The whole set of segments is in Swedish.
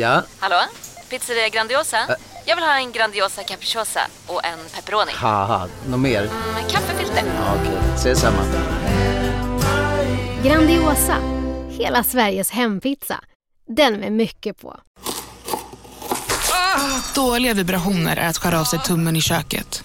Ja? Hallå? Pizzeria Grandiosa? Jag vill ha en Grandiosa capriciosa och en pepperoni. Haha, något mer? Med kaffefilter. Ja, Okej, ses samma. Grandiosa, hela Sveriges hempizza. Den med mycket på. Dåliga vibrationer är att skära av sig tummen i köket.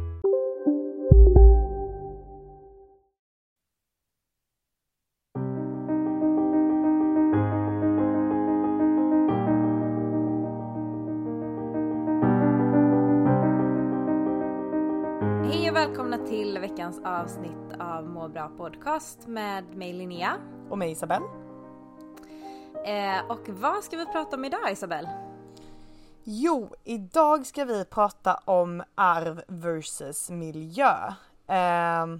Hej och välkomna till veckans avsnitt av Må bra podcast med mig Linnea. Och mig Isabelle. Eh, och vad ska vi prata om idag Isabelle? Jo, idag ska vi prata om arv versus miljö. Ehm,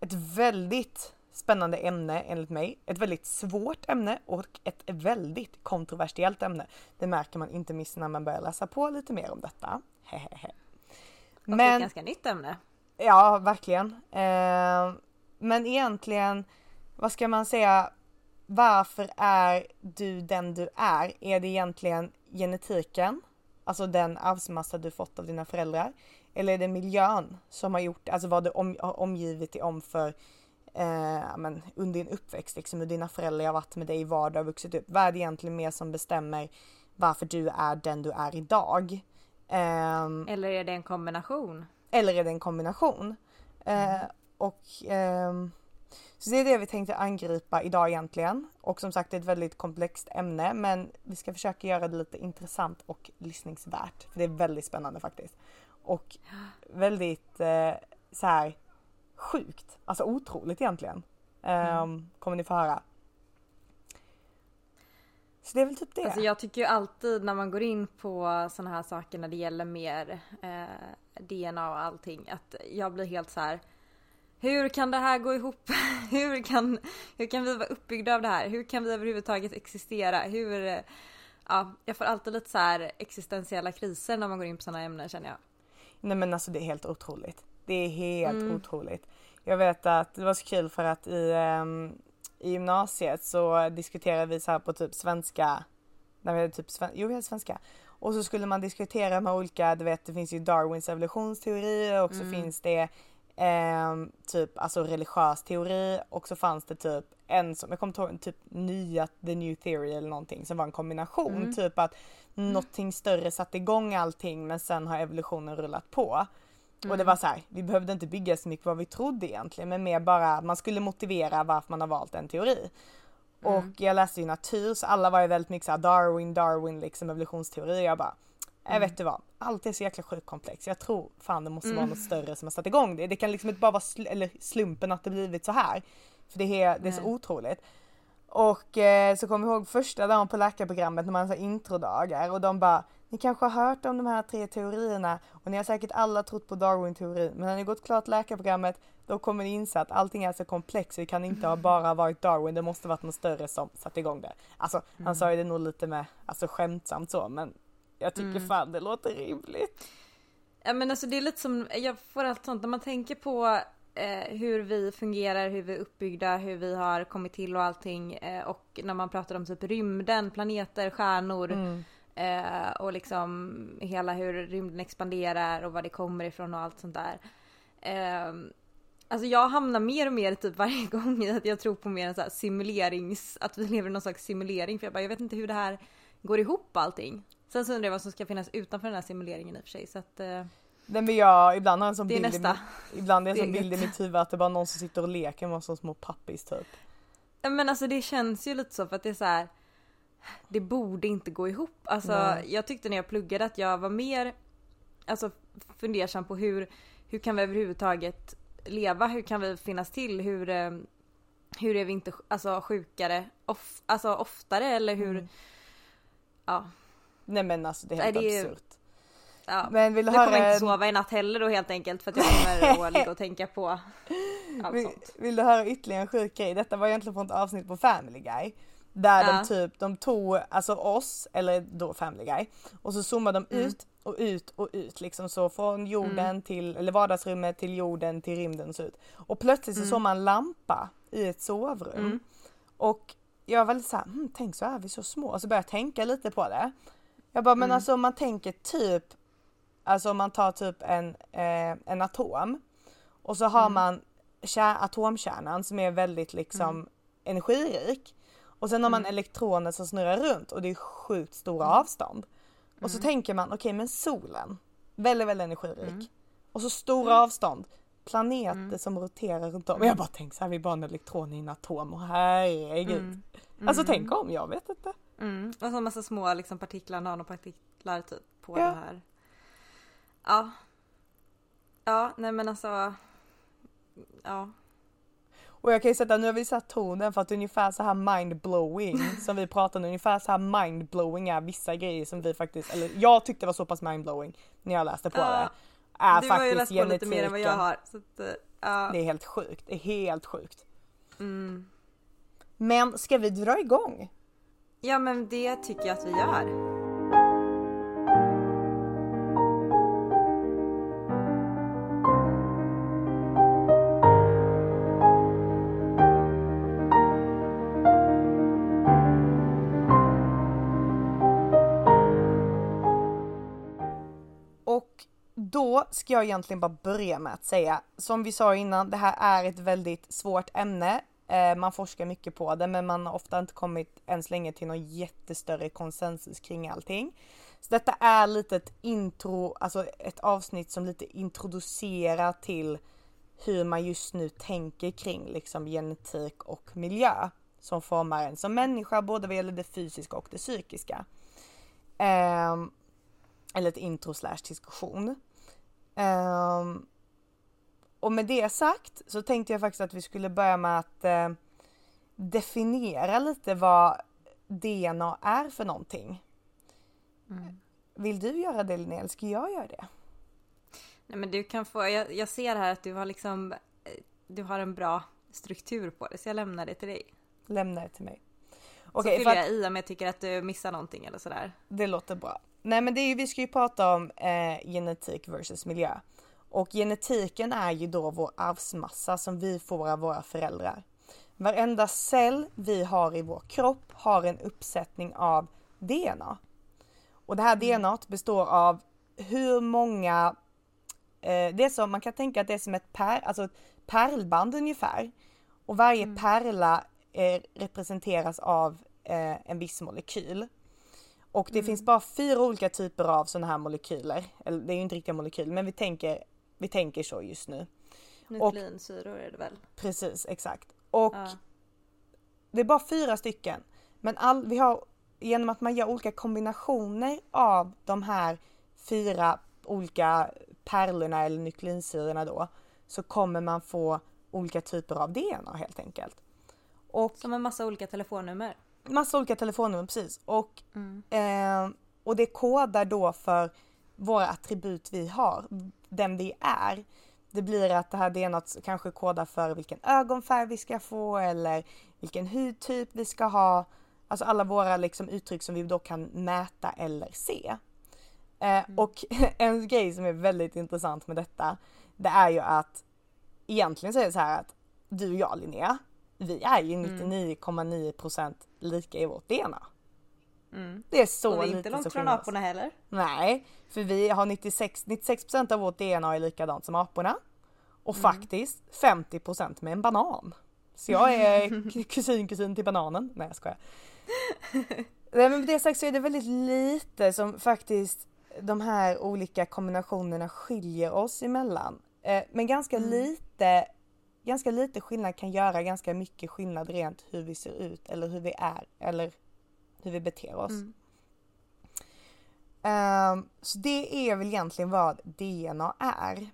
Ett väldigt spännande ämne enligt mig. Ett väldigt svårt ämne och ett väldigt kontroversiellt ämne. Det märker man inte minst när man börjar läsa på lite mer om detta. Hehehe. Och ett ganska nytt ämne. Ja, verkligen. Eh, men egentligen, vad ska man säga? Varför är du den du är? Är det egentligen genetiken? Alltså den arvsmassa du fått av dina föräldrar? Eller är det miljön som har gjort, alltså vad du om, har omgivit dig om för eh, men under din uppväxt, liksom hur dina föräldrar har varit med dig i vardag och vuxit upp. Vad är det egentligen mer som bestämmer varför du är den du är idag? Ehm, Eller är det en kombination? eller är det en kombination? Eh, och ehm, så det är det vi tänkte angripa idag egentligen. Och som sagt det är ett väldigt komplext ämne men vi ska försöka göra det lite intressant och lyssningsvärt. För det är väldigt spännande faktiskt. Och väldigt eh, så här sjukt, alltså otroligt egentligen. Ehm, Kommer ni få höra. Så det är väl typ det. Alltså jag tycker ju alltid när man går in på sådana här saker när det gäller mer eh, DNA och allting att jag blir helt så här. Hur kan det här gå ihop? hur, kan, hur kan vi vara uppbyggda av det här? Hur kan vi överhuvudtaget existera? Hur, eh, ja, jag får alltid lite så här existentiella kriser när man går in på sådana ämnen känner jag. Nej men alltså det är helt otroligt. Det är helt Mm. otroligt. Jag vet att det var så kul för att i, ehm, i gymnasiet så diskuterade vi så här på typ svenska. När vi hade typ sven- jo, vi hade svenska. Och så skulle man diskutera med olika, du vet det finns ju Darwins evolutionsteori och så Mm. finns det ehm, typ alltså religiös teori och så fanns det typ en som, jag kommer inte ihåg, typ nya, the new theory eller någonting som var en kombination. Mm. Typ att någonting större satte igång allting men sen har evolutionen rullat på. Och det var så här, vi behövde inte bygga så mycket vad vi trodde egentligen men mer bara man skulle motivera varför man har valt en teori. Och jag läste ju natur så alla var ju väldigt mycket såhär Darwin, Darwin liksom evolutionsteori och jag bara Jag vet du vad, allt är så jäkla sjukt komplext. Jag tror fan det måste vara något större som har satt igång det. Det kan liksom inte bara vara sl- eller slumpen att det blivit så här. För det är, det är så otroligt. Och eh, så kommer jag ihåg första dagen på läkarprogrammet när man har introdagar och de bara Ni kanske har hört om de här tre teorierna. Och ni har säkert alla trott på Darwin-teorin men när ni gått klart läkarprogrammet då kommer ni inse att allting är så komplext det kan inte ha bara varit Darwin, det måste varit något större som satte igång det. Alltså han sa ju det nog lite med, alltså skämtsamt så men jag tycker fan det låter rimligt. Ja men alltså det är lite som, jag får allt sånt. När man tänker på eh, hur vi fungerar, hur vi är uppbyggda, hur vi har kommit till och allting eh, och när man pratar om typ rymden, planeter, stjärnor Mm. eh, och liksom hela hur rymden expanderar och var det kommer ifrån och allt sånt där. Eh, alltså jag hamnar mer och mer typ varje gång i att jag tror på mer en så här simulerings, att vi lever i någon slags simulering för jag bara jag vet inte hur det här går ihop allting. Sen så undrar jag vad som ska finnas utanför den här simuleringen i och för sig så att eh, Nej men jag, ibland har jag en sån Det är bild, i nästa mitt, ibland är en sån bild i mitt huvud att det är bara någon som sitter och leker med som små pappis typ. Men alltså det känns ju lite så för att det är så här. Det borde inte gå ihop. Alltså Nej. jag tyckte när jag pluggade att jag var mer alltså, fundersam på hur, hur kan vi överhuvudtaget leva? Hur kan vi finnas till? Hur, eh, hur är vi inte alltså, sjukare of, alltså, oftare eller hur? Mm. Ja. Nej men alltså det är helt det är absurt. Ja. Men vill du nu kommer höra jag inte sova i natt heller då helt enkelt för att jag kommer att ligga och tänka på allt Vill, sånt. vill du höra ytterligare en sjuk grej? Detta var egentligen från ett avsnitt på Family Guy. Där Ja. de typ, de tog alltså oss, eller då Family Guy, och så zoomade de Mm. ut och ut och ut liksom så från jorden till, eller vardagsrummet till jorden till rymden och så ut. Och plötsligt så Mm. såg man lampa i ett sovrum. Och jag var lite såhär, hm, tänk så är vi så små. Och så började jag tänka lite på det. Jag bara, men alltså om man tänker typ, alltså om man tar typ en, eh, en atom och så har man kär, atomkärnan som är väldigt liksom energirik. Och sen har man elektroner som snurrar runt och det är sjukt stora avstånd. Och så tänker man, okej men solen, väldigt väldigt energirik. Och så stora avstånd, planeter som roterar runt om. Och jag bara tänker så här, vi är bara en elektron i en atom och herregud. Alltså tänk om, jag vet inte. Mm. Och så en massa små liksom, partiklar, nanopartiklar typ på Ja. det här. Ja. Ja, nej men alltså. Ja. Och jag kan ju sätta, nu har vi satt tonen för att ungefär så här mindblowing som vi pratade om, ungefär så här mindblowing är vissa grejer som vi faktiskt, eller jag tyckte var så pass mindblowing när jag läste på Ja, det. Är du har ju faktiskt läst på lite mer än vad jag har. Så att, ja. Det är helt sjukt, det är helt sjukt. Mm. Men ska vi dra igång? ja men det tycker jag att vi gör. Ska jag egentligen bara börja med att säga, som vi sa innan, det här är ett väldigt svårt ämne. Eh, man forskar mycket på det men man har ofta inte kommit än så länge till någon jättestörre konsensus kring allting. Så detta är lite ett intro, alltså ett avsnitt som lite introducerar till hur man just nu tänker kring liksom genetik och miljö som formar en som människa både vad gäller det fysiska och det psykiska. Eh, eller ett intro slash diskussion. Ehm, och med det sagt så tänkte jag faktiskt att vi skulle börja med att eh, definiera lite vad DNA är för någonting. Vill du göra det Linnea eller ska jag göra det? Nej men du kan få, jag, jag ser här att du har liksom, eh, du har en bra struktur på det så jag lämnar det till dig. Lämna det till mig. så Okej, för fyller att jag i om jag tycker att du missar någonting eller sådär. det låter bra. Nej men det är vi ska ju prata om eh, genetik versus miljö. Och genetiken är ju då vår arvsmassa som vi får av våra föräldrar. Varenda cell vi har i vår kropp har en uppsättning av DNA. Och det här DNA består av hur många, eh, det är som, man kan tänka att det är som ett pär, alltså ett pärlband ungefär. Och varje pärla eh, representeras av eh, en viss molekyl. Och det finns bara fyra olika typer av sådana här molekyler. Eller det är ju inte riktiga molekyler men vi tänker, vi tänker så just nu. Nukleinsyror är det väl? Precis, exakt. Och Ja. det är bara fyra stycken. Men all, vi har, genom att man gör olika kombinationer av de här fyra olika pärlorna eller nukleinsyrorna då så kommer man få olika typer av DNA helt enkelt. Och Som en massa olika telefonnummer. Massa olika telefonnummer precis. Och, eh, och det kodar då för våra attribut vi har, den vi är. Det blir att det här DNA kanske kodar för vilken ögonfärg vi ska få eller vilken hudtyp vi ska ha. Alltså alla våra liksom uttryck som vi då kan mäta eller se. Eh, Och en grej som är väldigt intressant med detta, det är ju att egentligen så är det så här att du och jag Linnea, vi är ju 99,9% lika i vårt DNA. Det är så Och vi är lite inte långt från aporna heller. Nej, för vi har 96, 96% av vårt DNA är likadant som aporna. Och faktiskt 50% med en banan. Så jag är kusin kusin till bananen. Nej jag skojar. Nej men med det sagt så är det väldigt lite som faktiskt de här olika kombinationerna skiljer oss emellan. Eh, Men ganska lite ganska lite skillnad kan göra ganska mycket skillnad rent hur vi ser ut eller hur vi är eller hur vi beter oss. Ehm, så det är väl egentligen vad DNA är.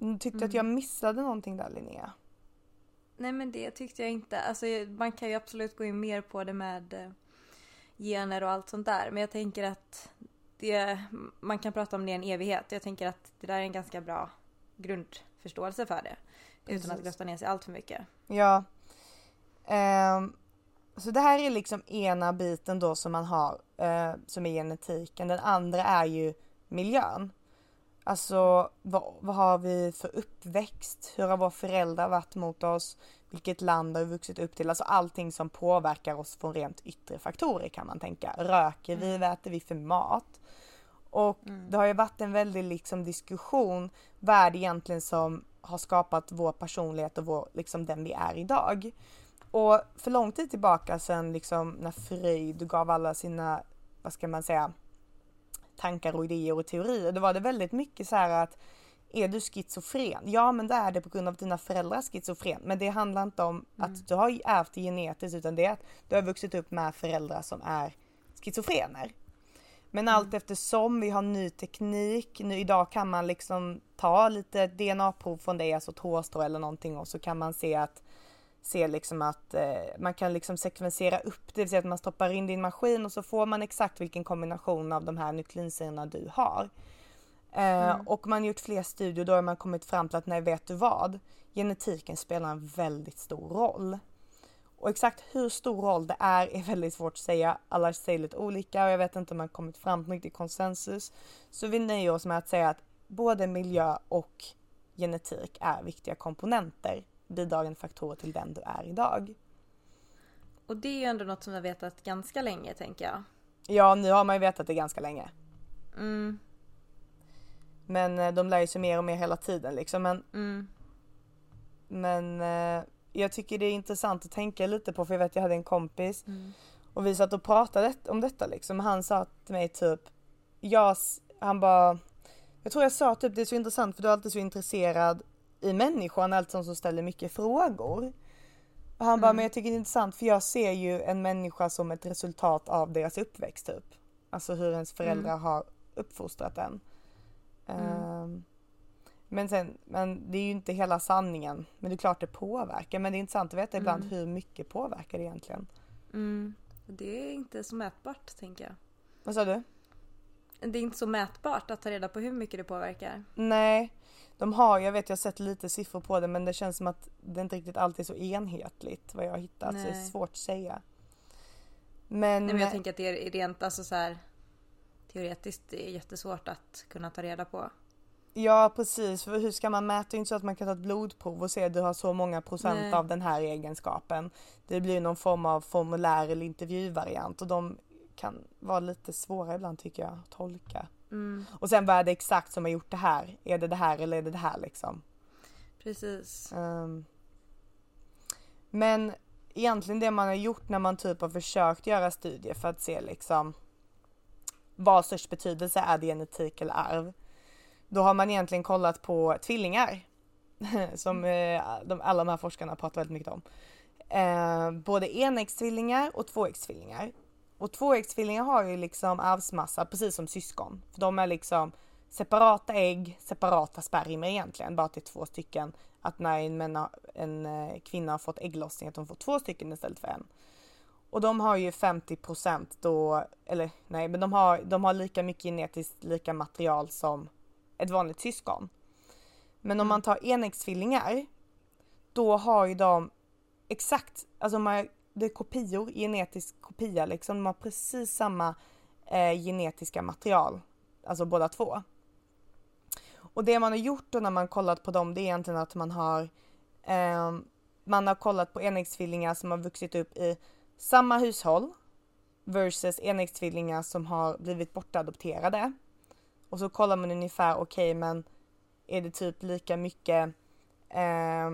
Mm, Tyckte att jag missade någonting där Linnea? Nej men det tyckte jag inte. Alltså man kan ju absolut gå in mer på det med eh, gener och allt sånt där. Men jag tänker att det, man kan prata om det i en evighet. Jag tänker att det där är en ganska bra grundförståelse för det. Precis. Utan att grotta ner sig allt för mycket. Ja. Um, så det här är liksom ena biten då som man har uh, som är genetiken. Den andra är ju miljön. Alltså vad, vad, har vi för uppväxt? Hur har våra föräldrar varit mot oss? Vilket land har vi vuxit upp till? Alltså allting som påverkar oss från rent yttre faktorer kan man tänka. Röker vi? Mm. Vad äter vi för mat? Och mm. det har ju varit en väldig liksom diskussion. Vad är det egentligen som har skapat vår personlighet och vår, liksom den vi är idag? Och för lång tid tillbaka sen liksom när Freud gav alla sina, vad ska man säga, tankar och idéer och teorier. Då var det väldigt mycket så här att är du schizofren? Ja, men det är det på grund av att dina föräldrar är schizofren. Men det handlar inte om mm. att du har ärvt det genetiskt utan det är att du har vuxit upp med föräldrar som är schizofrener. Men allt mm. eftersom vi har ny teknik, nu idag kan man liksom ta lite DNA-prov från det, alltså ett hårstrå eller någonting och så kan man se att se liksom att eh, man kan liksom sekvensera upp det, vill säga att man stoppar in din maskin och så får man exakt vilken kombination av de här nukleinserinerna du har. Eh, mm. Och man har gjort fler studier då har man kommit fram till att nej vet du vad? Genetiken spelar en väldigt stor roll. Och exakt hur stor roll det är är väldigt svårt att säga. Alla säger lite olika och jag vet inte om man kommit fram till riktig konsensus. Så vi nöjer oss med att säga att både miljö och genetik är viktiga komponenter, bidragande faktorer till den du är idag. Och det är ju ändå något som vi har vetat ganska länge tänker jag. Ja, nu har man ju vetat det ganska länge. Mm. Men eh, de lär ju sig mer och mer hela tiden liksom. Men, mm. men eh, jag tycker det är intressant att tänka lite på för jag vet jag hade en kompis mm. och vi satt och pratade om detta liksom. Han sa till mig typ, jag, han bara, jag tror jag sa typ det är så intressant för du är alltid så intresserad i människan, alltså som ställer mycket frågor. Och han mm. bara, men jag tycker det är intressant för jag ser ju en människa som ett resultat av deras uppväxt typ. Alltså hur ens föräldrar mm. har uppfostrat en. Mm. Um, men sen, men det är ju inte hela sanningen. Men det är klart det påverkar. Men det är intressant att veta ibland mm. hur mycket påverkar det egentligen. Mm. Det är inte så mätbart tänker jag. Vad sa du? Det är inte så mätbart att ta reda på hur mycket det påverkar. Nej. De har, jag vet jag har sett lite siffror på det men det känns som att det inte riktigt alltid är så enhetligt vad jag har hittat. Nej. Så det är svårt att säga. Men, Nej, men jag tänker att det är rent alltså så här, teoretiskt det är jättesvårt att kunna ta reda på. Ja precis, för hur ska man mäta? Det är inte så att man kan ta ett blodprov och se att du har så många procent Nej. av den här egenskapen. Det blir någon form av formulär eller intervjuvariant och de kan vara lite svåra ibland tycker jag att tolka. Mm. Och sen vad är det exakt som har gjort det här? Är det det här eller är det det här liksom? Precis. Um, men egentligen det man har gjort när man typ har försökt göra studier för att se liksom vad störst betydelse är det genetik eller arv? Då har man egentligen kollat på tvillingar. som eh, de, alla de här forskarna pratar väldigt mycket om. Eh, både enäggstvillingar och tvåäggstvillingar. Och tvåäggstvillingar har ju liksom arvsmassa precis som syskon. För de är liksom separata ägg, separata spermier egentligen. Bara till två stycken. Att när en, männa, en eh, kvinna har fått ägglossning att de får två stycken istället för en. Och de har ju 50 procent då, eller nej men de har, de har lika mycket genetiskt lika material som ett vanligt syskon. Men om mm. man tar enäggstvillingar, då har ju de exakt, alltså man, det är kopior, genetisk kopia liksom, de har precis samma eh, genetiska material, alltså båda två. Och det man har gjort då när man kollat på dem, det är egentligen att man har eh, man har kollat på enäggstvillingar som har vuxit upp i samma hushåll versus enäggstvillingar som har blivit bortadopterade. Och så kollar man ungefär, okej okay, men är det typ lika mycket, eh,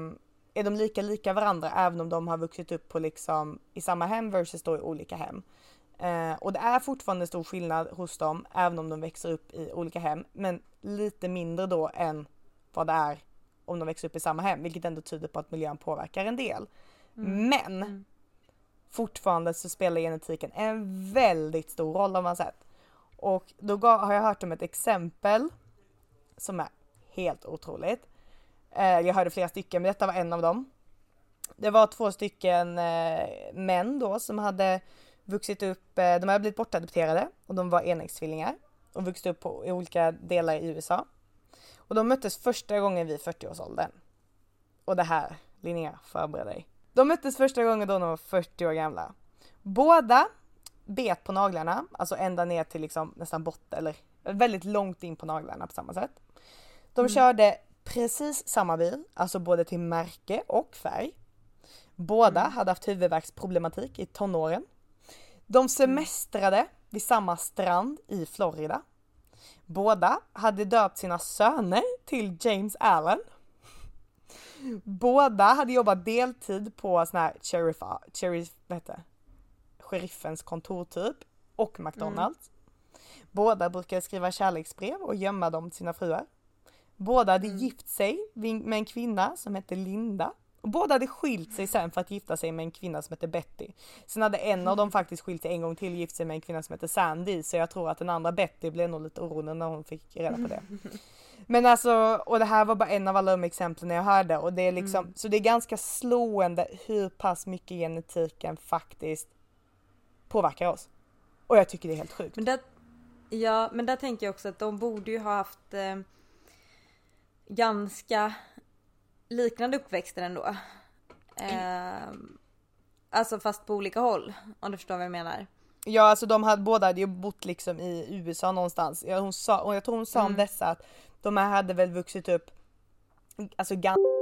är de lika lika varandra även om de har vuxit upp på liksom i samma hem versus då i olika hem. Eh, och det är fortfarande stor skillnad hos dem även om de växer upp i olika hem men lite mindre då än vad det är om de växer upp i samma hem vilket ändå tyder på att miljön påverkar en del. Mm. Men mm. fortfarande så spelar genetiken en väldigt stor roll har man sett. Och då har jag hört om ett exempel som är helt otroligt. Eh, jag hörde flera stycken men detta var en av dem. Det var två stycken eh, män då som hade vuxit upp, eh, de hade blivit bortadopterade och de var enäggstvillingar och vuxit upp på, i olika delar i USA. Och de möttes första gången vid 40-årsåldern. Och det här, Linnea, förbered dig. De möttes första gången då de var 40 år gamla. Båda bet på naglarna, alltså ända ner till liksom nästan botten eller väldigt långt in på naglarna på samma sätt. De Mm. körde precis samma bil, alltså både till märke och färg. Båda Mm. hade haft huvudvärksproblematik i tonåren. De semestrade vid samma strand i Florida. Båda hade döpt sina söner till James Allen. Båda hade jobbat deltid på sån här sheriff, sheriff, vad heter? Sheriffens kontor typ och McDonalds. Båda brukade skriva kärleksbrev och gömma dem till sina fruar. Båda hade gift sig med en kvinna som hette Linda. Och båda hade skilt sig sen för att gifta sig med en kvinna som hette Betty. Sen hade en av dem faktiskt skilt sig en gång till och gift sig med en kvinna som hette Sandy. Så jag tror att den andra Betty blev nog lite orolig när hon fick reda på det. Men alltså, och det här var bara en av alla de exemplen jag hörde och det är liksom, så det är ganska slående hur pass mycket genetiken faktiskt påverkar oss. Och jag tycker det är helt sjukt. Men där, ja, men där tänker jag också att de borde ju ha haft eh, ganska liknande uppväxter ändå. Eh, alltså fast på olika håll, om du förstår vad jag menar. Ja alltså de hade, båda hade ju bott liksom i USA någonstans. Ja, hon sa, och jag tror hon sa om dessa att de här hade väl vuxit upp alltså ganska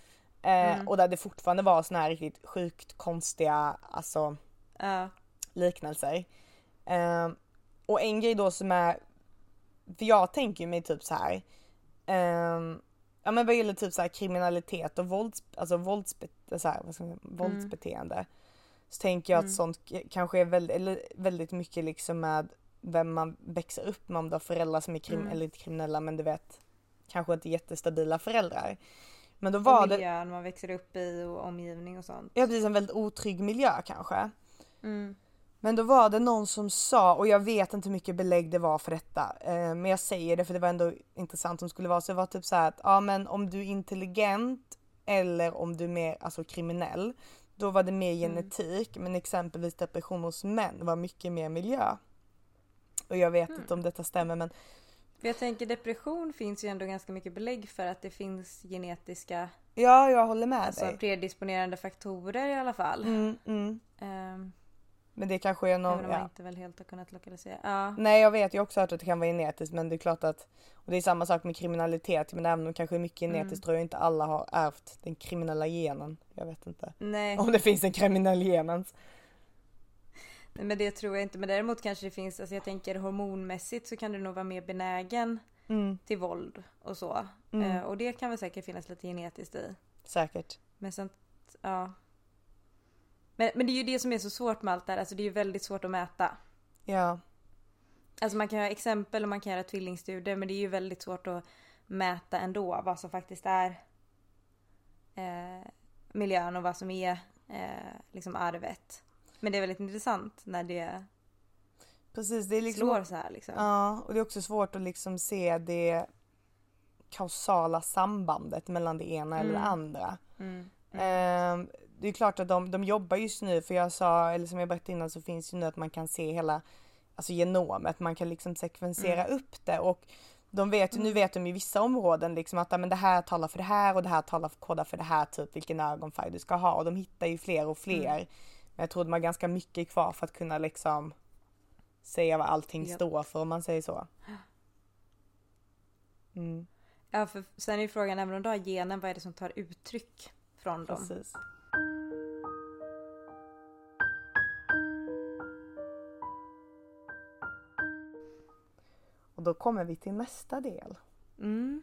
Eh, Mm. Och där det fortfarande var såna här riktigt sjukt konstiga alltså Ja. liknelser. Eh, och en grej då som är, för jag tänker mig typ så här. Eh, ja men vad gäller typ så här kriminalitet och vålds, alltså våldsbe, så här, vad ska man, säga, våldsbeteende. Så tänker jag att Mm. sånt kanske är väldigt, eller väldigt mycket liksom med vem man växer upp med om du har föräldrar som är krim, Mm. eller inte kriminella men du vet kanske inte jättestabila föräldrar. Men då var och det, miljön man växer upp i och omgivning och sånt. ja precis en väldigt otrygg miljö kanske. Mm. Men då var det någon som sa, och jag vet inte hur mycket belägg det var för detta, eh, men jag säger det för det var ändå intressant om det skulle vara. Så det var typ så här att, ja men om du är intelligent eller om du är mer alltså kriminell, då var det mer genetik. Men exempelvis depression hos män var mycket mer miljö. Och jag vet inte om detta stämmer men jag tänker depression finns ju ändå ganska mycket belägg för att det finns genetiska ja, jag håller med alltså dig. predisponerande faktorer i alla fall. Mm, mm. Ehm, Men det kanske är någon, även om man ja. inte väl helt har kunnat lokalisera. Ja. Nej jag vet, jag har också hört att det kan vara genetiskt men det är klart att och det är samma sak med kriminalitet men även om det kanske är mycket genetiskt Mm. tror jag inte alla har ärvt den kriminella genen. Jag vet inte. Nej. Om det finns en kriminell gen ens. Nej, men det tror jag inte. Men däremot kanske det finns, alltså jag tänker hormonmässigt så kan du nog vara mer benägen Mm. till våld och så. Mm. Eh, och det kan väl säkert finnas lite genetiskt i. Säkert. Men sånt, ja. Men, men det är ju det som är så svårt med allt det här. Alltså det är ju väldigt svårt att mäta. Ja. Alltså man kan ha exempel och man kan göra tvillingstudier men det är ju väldigt svårt att mäta ändå vad som faktiskt är eh, miljön och vad som är eh, liksom arvet. Men det är väldigt intressant när det Precis, det är liksom slår så här liksom. Ja, och det är också svårt att liksom se det kausala sambandet mellan det ena eller det Mm. andra. Mm. Eh, det är klart att de, de jobbar just nu för jag sa, eller som jag berättade innan så finns ju nu att man kan se hela alltså genomet, man kan liksom sekvensera Mm. upp det och de vet, nu vet de i vissa områden liksom att men det här talar för det här och det här talar för, kodar för det här, typ vilken ögonfärg du ska ha och de hittar ju fler och fler. Men jag tror de har ganska mycket kvar för att kunna liksom säga vad allting Japp. står för om man säger så. Mm, Ja, för sen är ju frågan, även om du har genen, vad är det som tar uttryck från dem? precis. Och då kommer vi till nästa del. Mm.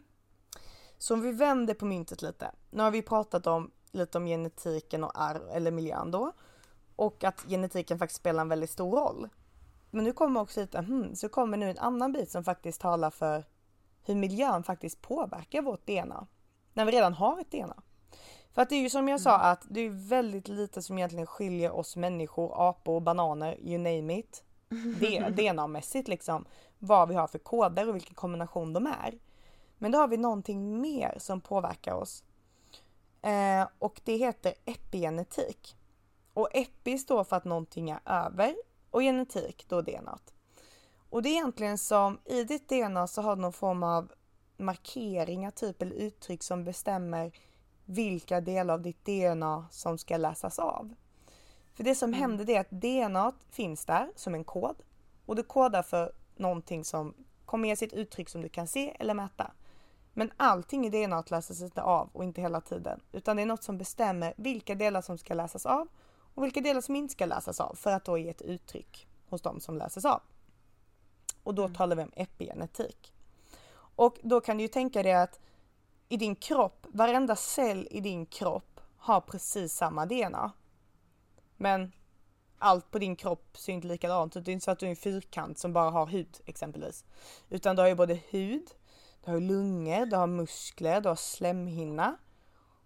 Så om vi vänder på myntet lite. Nu har vi pratat om lite om genetiken och arv eller miljön då. Och att genetiken faktiskt spelar en väldigt stor roll. Men nu kommer också lite, hmm, så kommer nu en annan bit som faktiskt talar för hur miljön faktiskt påverkar vårt DNA. När vi redan har ett DNA. För att det är ju som jag sa att det är väldigt lite som egentligen skiljer oss människor, apor, bananer, you name it. DNA-mässigt liksom. Vad vi har för koder och vilken kombination de är. Men då har vi någonting mer som påverkar oss. Eh, och det heter epigenetik. Och epi står för att någonting är över och genetik då DNA. Och det är egentligen som i ditt DNA så har du någon form av markeringar typ eller uttryck som bestämmer vilka delar av ditt DNA som ska läsas av. För det som händer det är att DNA finns där som en kod och det kodar för någonting som kommer ge sitt uttryck som du kan se eller mäta. Men allting i DNA läses inte av och inte hela tiden utan det är något som bestämmer vilka delar som ska läsas av och vilka delar som inte ska läsas av för att då ge ett uttryck hos de som läses av. Och då talar vi om epigenetik. Och då kan du ju tänka dig att i din kropp, varenda cell i din kropp har precis samma DNA. Men allt på din kropp ser inte likadant ut. Det är inte så att du är en fyrkant som bara har hud exempelvis. Utan du har ju både hud, du har lungor, du har muskler, du har slemhinna.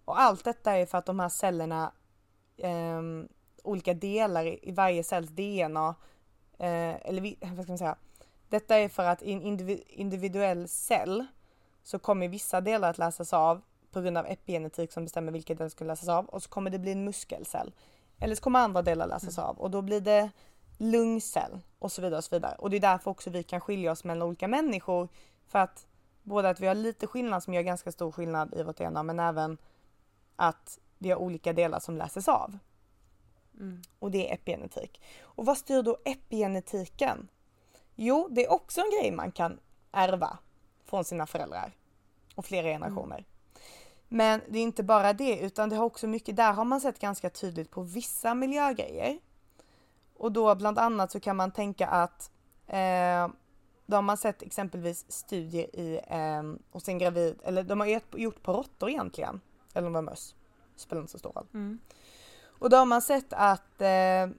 Och allt detta är för att de här cellerna, eh, olika delar i varje cells DNA, eh, eller vad ska man säga? Detta är för att i en individ, individuell cell så kommer vissa delar att läsas av på grund av epigenetik som bestämmer vilka delar som ska läsas av och så kommer det bli en muskelcell. Eller så kommer andra delar läsas av och då blir det lungcell och så vidare och så vidare. Och det är därför också vi kan skilja oss mellan olika människor för att både att vi har lite skillnad som gör ganska stor skillnad i vårt DNA men även att vi har olika delar som läses av. Mm. Och det är epigenetik. Och vad styr då epigenetiken? Jo, det är också en grej man kan ärva från sina föräldrar och flera generationer. Men det är inte bara det utan det har också mycket, där har man sett ganska tydligt på vissa miljögrejer. Och då bland annat så kan man tänka att eh, då har man sett exempelvis studier i, eh, hos en gravid, eller de har gjort på råttor egentligen, eller om det var möss, spelar inte så stor roll. Mm. Och då har man sett att, eh,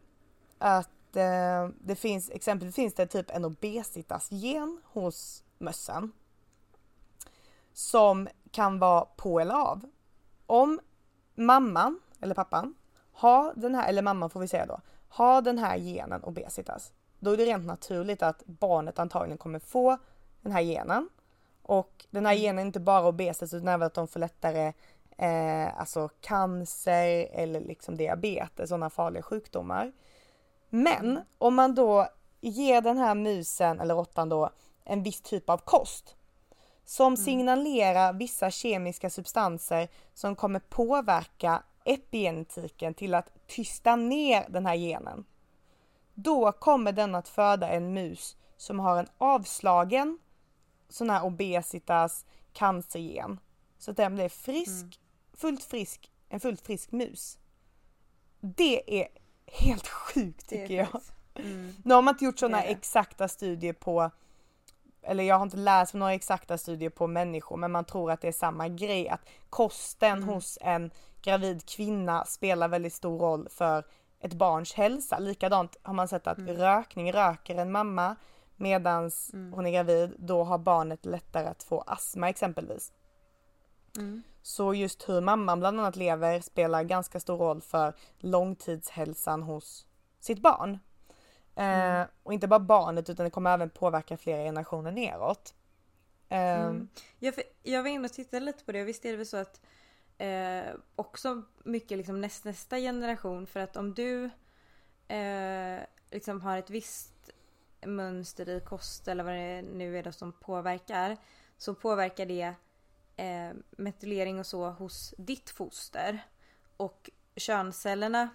att eh, det finns, exempelvis finns det typ en obesitas-gen hos mössen. Som kan vara på eller av. Om mamman eller pappan har den här, eller mamman får vi säga då, har den här genen obesitas. Då är det rent naturligt att barnet antagligen kommer få den här genen. Och den här genen är inte bara obesitas utan även att de får lättare eh, alltså cancer eller liksom diabetes, sådana farliga sjukdomar. Men om man då ger den här musen eller råttan då en viss typ av kost som signalerar vissa kemiska substanser som kommer påverka epigenetiken till att tysta ner den här genen. Då kommer den att föda en mus som har en avslagen sån här obesitas cancergen. Så att den blir frisk, fullt frisk, en fullt frisk mus. Det är helt sjukt tycker jag. Mm. Nu har man inte gjort sådana Det är det. exakta studier på eller jag har inte läst några exakta studier på människor men man tror att det är samma grej att kosten Mm. hos en gravid kvinna spelar väldigt stor roll för ett barns hälsa. Likadant har man sett att Mm. rökning, röker en mamma medans hon är gravid, då har barnet lättare att få astma exempelvis. Mm. Så just hur mamman bland annat lever spelar ganska stor roll för långtidshälsan hos sitt barn. Eh, och inte bara barnet utan det kommer även påverka flera generationer neråt. Ehm, Mm. Jag, jag var inne och tittade lite på det och visst är det väl så att eh, också mycket liksom näst, nästa generation för att om du eh, liksom har ett visst mönster i kost eller vad det nu är då som påverkar så påverkar det eh, metylering och så hos ditt foster och könscellerna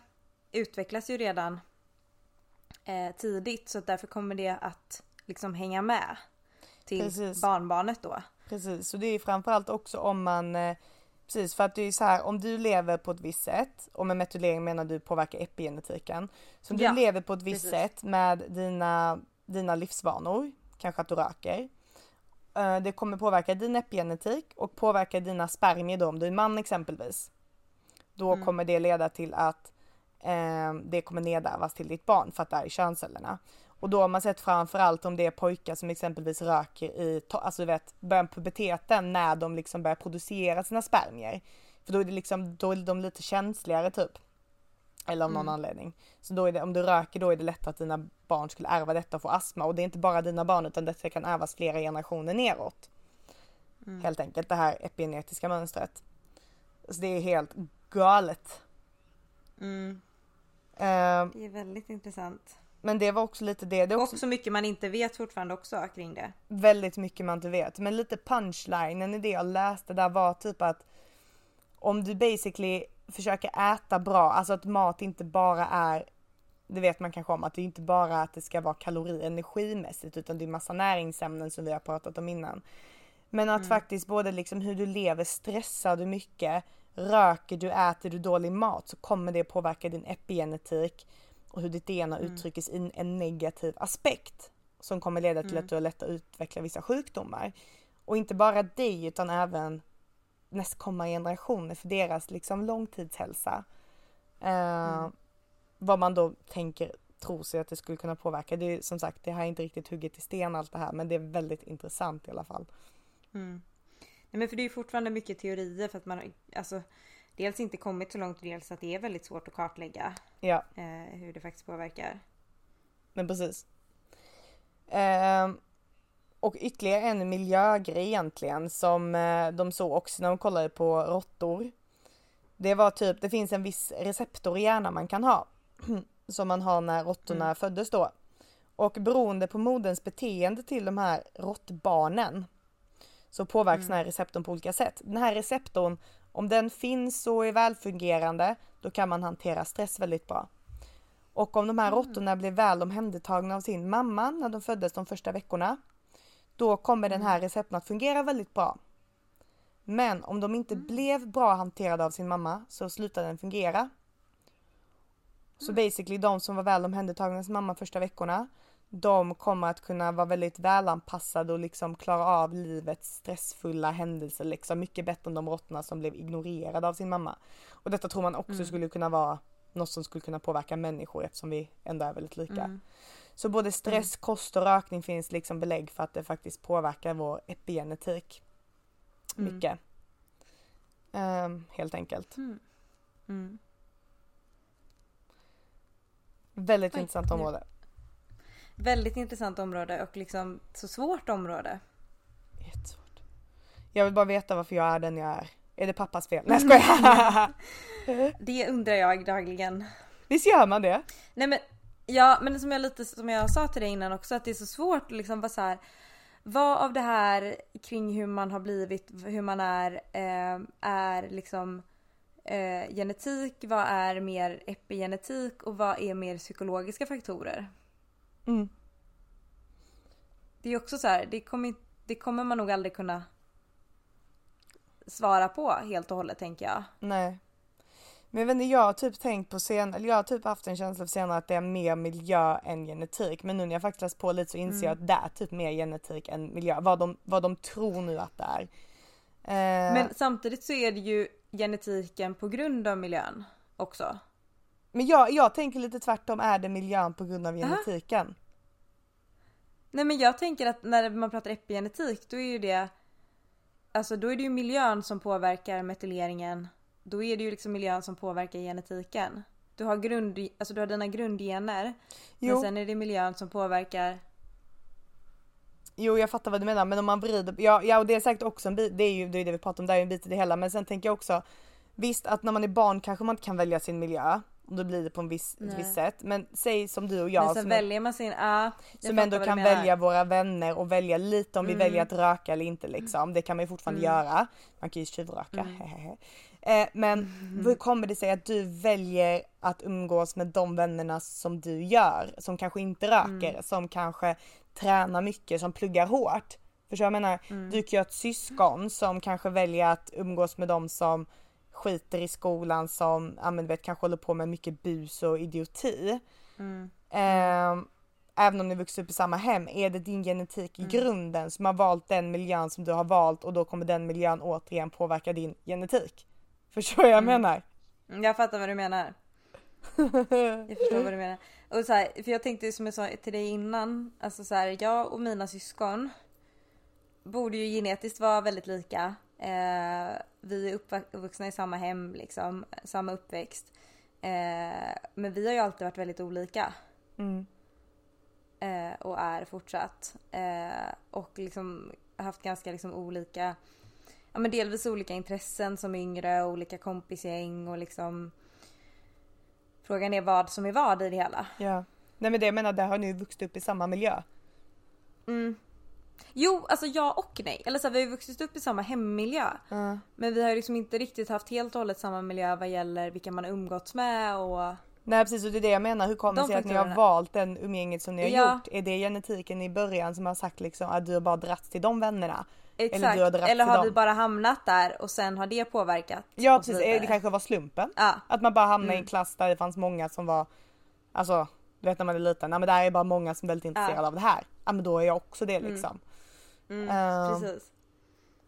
utvecklas ju redan eh, tidigt så därför kommer det att liksom hänga med till Precis. barnbarnet då. Precis, så det är framförallt också om man eh, Precis, för att det är så här om du lever på ett visst sätt och med metylering menar du påverkar epigenetiken. Så om du Ja, lever på ett visst precis. sätt med dina, dina livsvanor, kanske att du röker. Eh, Det kommer påverka din epigenetik och påverka dina spermier då om du är man exempelvis. Då Mm. kommer det leda till att eh, det kommer nedärvas till ditt barn för att det är i könscellerna. Och då har man sett framförallt om det är pojkar som exempelvis röker i, alltså du vet, början puberteten när de liksom börjar producera sina spermier. För då är det liksom, då är de lite känsligare typ. Eller av någon Mm. anledning. Så då är det, om du röker då är det lättare att dina barn skulle ärva detta och få astma. Och det är inte bara dina barn utan detta kan ärvas flera generationer neråt. Mm. Helt enkelt det här epigenetiska mönstret. Så det är helt galet. Mm. Ehm, Det är väldigt intressant. men det var också lite det. det också Och så mycket man inte vet fortfarande också kring det. väldigt mycket man inte vet. Men lite punchlinen i det jag läste där var typ att om du basically försöker äta bra, alltså att mat inte bara är det vet man kanske om att det inte bara är att det ska vara kalori energimässigt utan det är massa näringsämnen som vi har pratat om innan. Men att Mm. faktiskt både liksom hur du lever, stressar du mycket, röker du, äter du dålig mat så kommer det påverka din epigenetik och hur ditt DNA Mm. uttrycks i en negativ aspekt som kommer leda till Mm. att du har lätt att utveckla vissa sjukdomar. Och inte bara dig utan även nästkommande generationer för deras liksom långtidshälsa. Eh, Mm. Vad man då tänker, tror sig att det skulle kunna påverka. Det är som sagt, det här är inte riktigt hugget i sten allt det här men det är väldigt intressant i alla fall. Mm. Nej, men för det är ju fortfarande mycket teorier för att man har alltså, dels inte kommit så långt dels att det är väldigt svårt att kartlägga Ja. eh, hur det faktiskt påverkar. Men precis. Ehm, och ytterligare en miljögrej egentligen som eh, de såg också när de kollade på råttor. Det var typ, det finns en viss receptor i hjärnan man kan ha. som man har när råttorna Mm. föddes då. Och beroende på moderns beteende till de här råttbarnen så påverkas Mm. den här receptorn på olika sätt. Den här receptorn, om den finns och är välfungerande, då kan man hantera stress väldigt bra. Och om de här råttorna blir väl omhändertagna av sin mamma när de föddes de första veckorna, då kommer den här receptorn att fungera väldigt bra. Men om de inte blev bra hanterade av sin mamma så slutar den fungera. Så basically de som var väl omhändertagna sin mamma första veckorna, de kommer att kunna vara väldigt välanpassade och liksom klara av livets stressfulla händelser liksom mycket bättre än de råttorna som blev ignorerade av sin mamma. Och detta tror man också Mm. skulle kunna vara något som skulle kunna påverka människor eftersom vi ändå är väldigt lika. Mm. Så både stress, kost och rökning finns liksom belägg för att det faktiskt påverkar vår epigenetik. Mm. Mycket. Ehm, helt enkelt. Mm. Mm. Väldigt Oj, intressant nu- område. Väldigt intressant område och liksom så svårt område. Jättesvårt. Jag vill bara veta varför jag är den jag är. Är det pappas fel? Nej jag skojar. Det undrar jag dagligen. Visst gör man det? Nej men ja men som jag lite som jag sa till dig innan också att det är så svårt att liksom vara så här. Vad av det här kring hur man har blivit, hur man är, eh, är liksom eh, genetik, vad är mer epigenetik och vad är mer psykologiska faktorer? Mm. Det är också så här, det kommer, det kommer man nog aldrig kunna svara på helt och hållet tänker jag. Nej. Men jag vet inte, jag har typ tänkt på sen, eller jag har typ haft en känsla för senare att det är mer miljö än genetik. Men nu när jag faktiskt läst på lite så inser jag Mm. att det är typ mer genetik än miljö. Vad de, vad de tror nu att det är. Eh, Men samtidigt så är det ju genetiken på grund av miljön också. men jag, jag tänker lite tvärtom, är det miljön på grund av genetiken? Nej men jag tänker att när man pratar epigenetik då är ju det Alltså då är det ju miljön som påverkar metyleringen. Då är det ju liksom miljön som påverkar genetiken. Du har, grund, alltså du har dina grundgener. Jo. Men sen är det miljön som påverkar Jo jag fattar vad du menar men om man vrider, ja, ja och det är säkert också en bit, det är ju det, är det vi pratar om, det är ju en bit i det hela men sen tänker jag också Visst att när man är barn kanske man inte kan välja sin miljö och då blir det på en viss, ett visst sätt men säg som du och jag Men sen som, väljer man sin, jag som ändå kan välja våra vänner och välja lite om vi Mm. väljer att röka eller inte liksom. Det kan man ju fortfarande Mm. göra. Man kan ju tjuvröka. Mm. Eh, men hur kommer det sig att du väljer att umgås med de vännerna som du gör? Som kanske inte röker, Mm. som kanske tränar mycket, som pluggar hårt. Förstår jag menar? Mm. Du kan ju ha ett syskon som kanske väljer att umgås med de som skiter i skolan som, ja men du vet kanske håller på med mycket bus och idioti. Mm. Ehm, även om ni vuxit upp i samma hem, är det din genetik i Mm. grunden som har valt den miljön som du har valt och då kommer den miljön återigen påverka din genetik? Förstår vad jag Mm. menar? Jag fattar vad du menar. Jag förstår vad du menar. Och så här, för jag tänkte som jag sa till dig innan, alltså så här, jag och mina syskon borde ju genetiskt vara väldigt lika. Eh, vi är uppvuxna i samma hem liksom, samma uppväxt. Eh, men vi har ju alltid varit väldigt olika. Mm. Eh, och är fortsatt. Eh, och liksom haft ganska liksom olika, ja men delvis olika intressen som yngre, olika kompisgäng och liksom Frågan är vad som är vad i det hela. Ja. Nej men det jag menar, där har ni ju vuxit upp i samma miljö. Mm. Jo, alltså ja och nej. Eller så här, vi har ju vuxit upp i samma hemmiljö. Men vi har ju liksom inte riktigt haft helt och hållet samma miljö vad gäller vilka man umgåtts med och... Nej precis och det är det jag menar, hur kommer det De sig att ni har valt den umgänget som ni har Ja. gjort? Är det genetiken i början som har sagt liksom att du har bara dragits till de vännerna? Exakt. Eller du Eller har vi bara hamnat där och sen har det påverkat? Ja precis, det kanske var slumpen. Ja. Att man bara hamnade i Mm. en klass där det fanns många som var, alltså du vet när man är liten, ja men där är bara många som är väldigt intresserade Ja. av det här. Ja men då är jag också det Mm. liksom. Mm, Ehm. precis.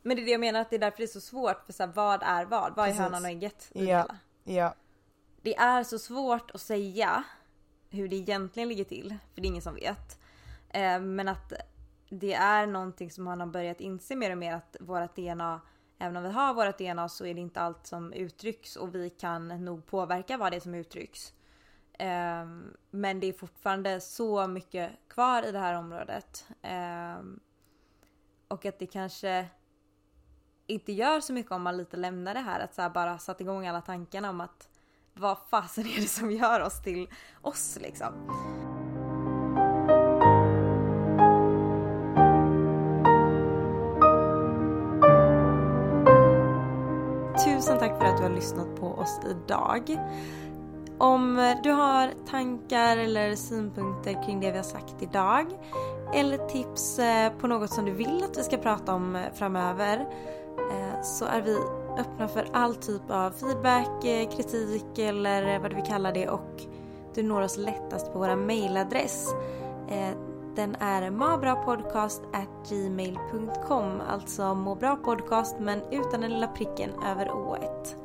Men det är det jag menar att det är därför det är så svårt för så här, vad är vad? Vad är Precis. hönan och ägget i Ja, hela? ja. Det är så svårt att säga hur det egentligen ligger till, för det är ingen som vet. Eh, men att det är någonting som man har börjat inse mer och mer att vårt DNA, även om vi har vårt DNA så är det inte allt som uttrycks och vi kan nog påverka vad det är som uttrycks. Ehm, men det är fortfarande så mycket kvar i det här området. Ehm, och att det kanske inte gör så mycket om man lite lämnar det här. Att så här bara satt igång alla tankarna om att vad fasen är det som gör oss till oss liksom. Lyssnat på oss idag. Om du har tankar eller synpunkter kring det vi har sagt idag eller tips eh, på något som du vill att vi ska prata om eh, framöver eh, så är vi öppna för all typ av feedback, kritik eller vad vi kallar det och du når oss lättast på vår mailadress. Den är mabrapodcast@gmail.com alltså må bra podcast men utan den lilla pricken över ået.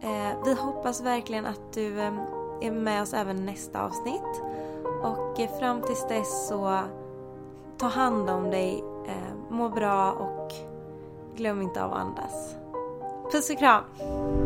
Eh, Vi hoppas verkligen att du eh, är med oss även nästa avsnitt. Och eh, fram tills dess så ta hand om dig, eh, må bra och glöm inte av att andas. Puss och kram!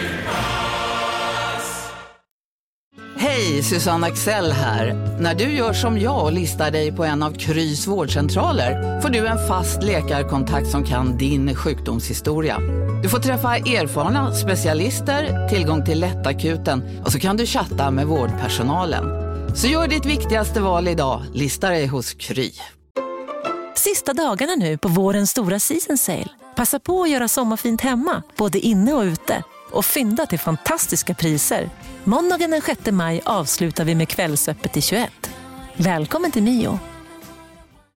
Hej, Susanne Axel här. När du gör som jag och listar dig på en av Krys vårdcentraler får du en fast läkarkontakt som kan din sjukdomshistoria. Du får träffa erfarna specialister, tillgång till lättakuten och så kan du chatta med vårdpersonalen. Så gör ditt viktigaste val idag, lista dig hos Kry. Sista dagarna nu på vårens stora season sale. Passa på att göra sommarfint hemma, både inne och ute. Och fynda till fantastiska priser. Måndagen den 6 maj avslutar vi med Kvällsöppet i 21. Välkommen till Mio.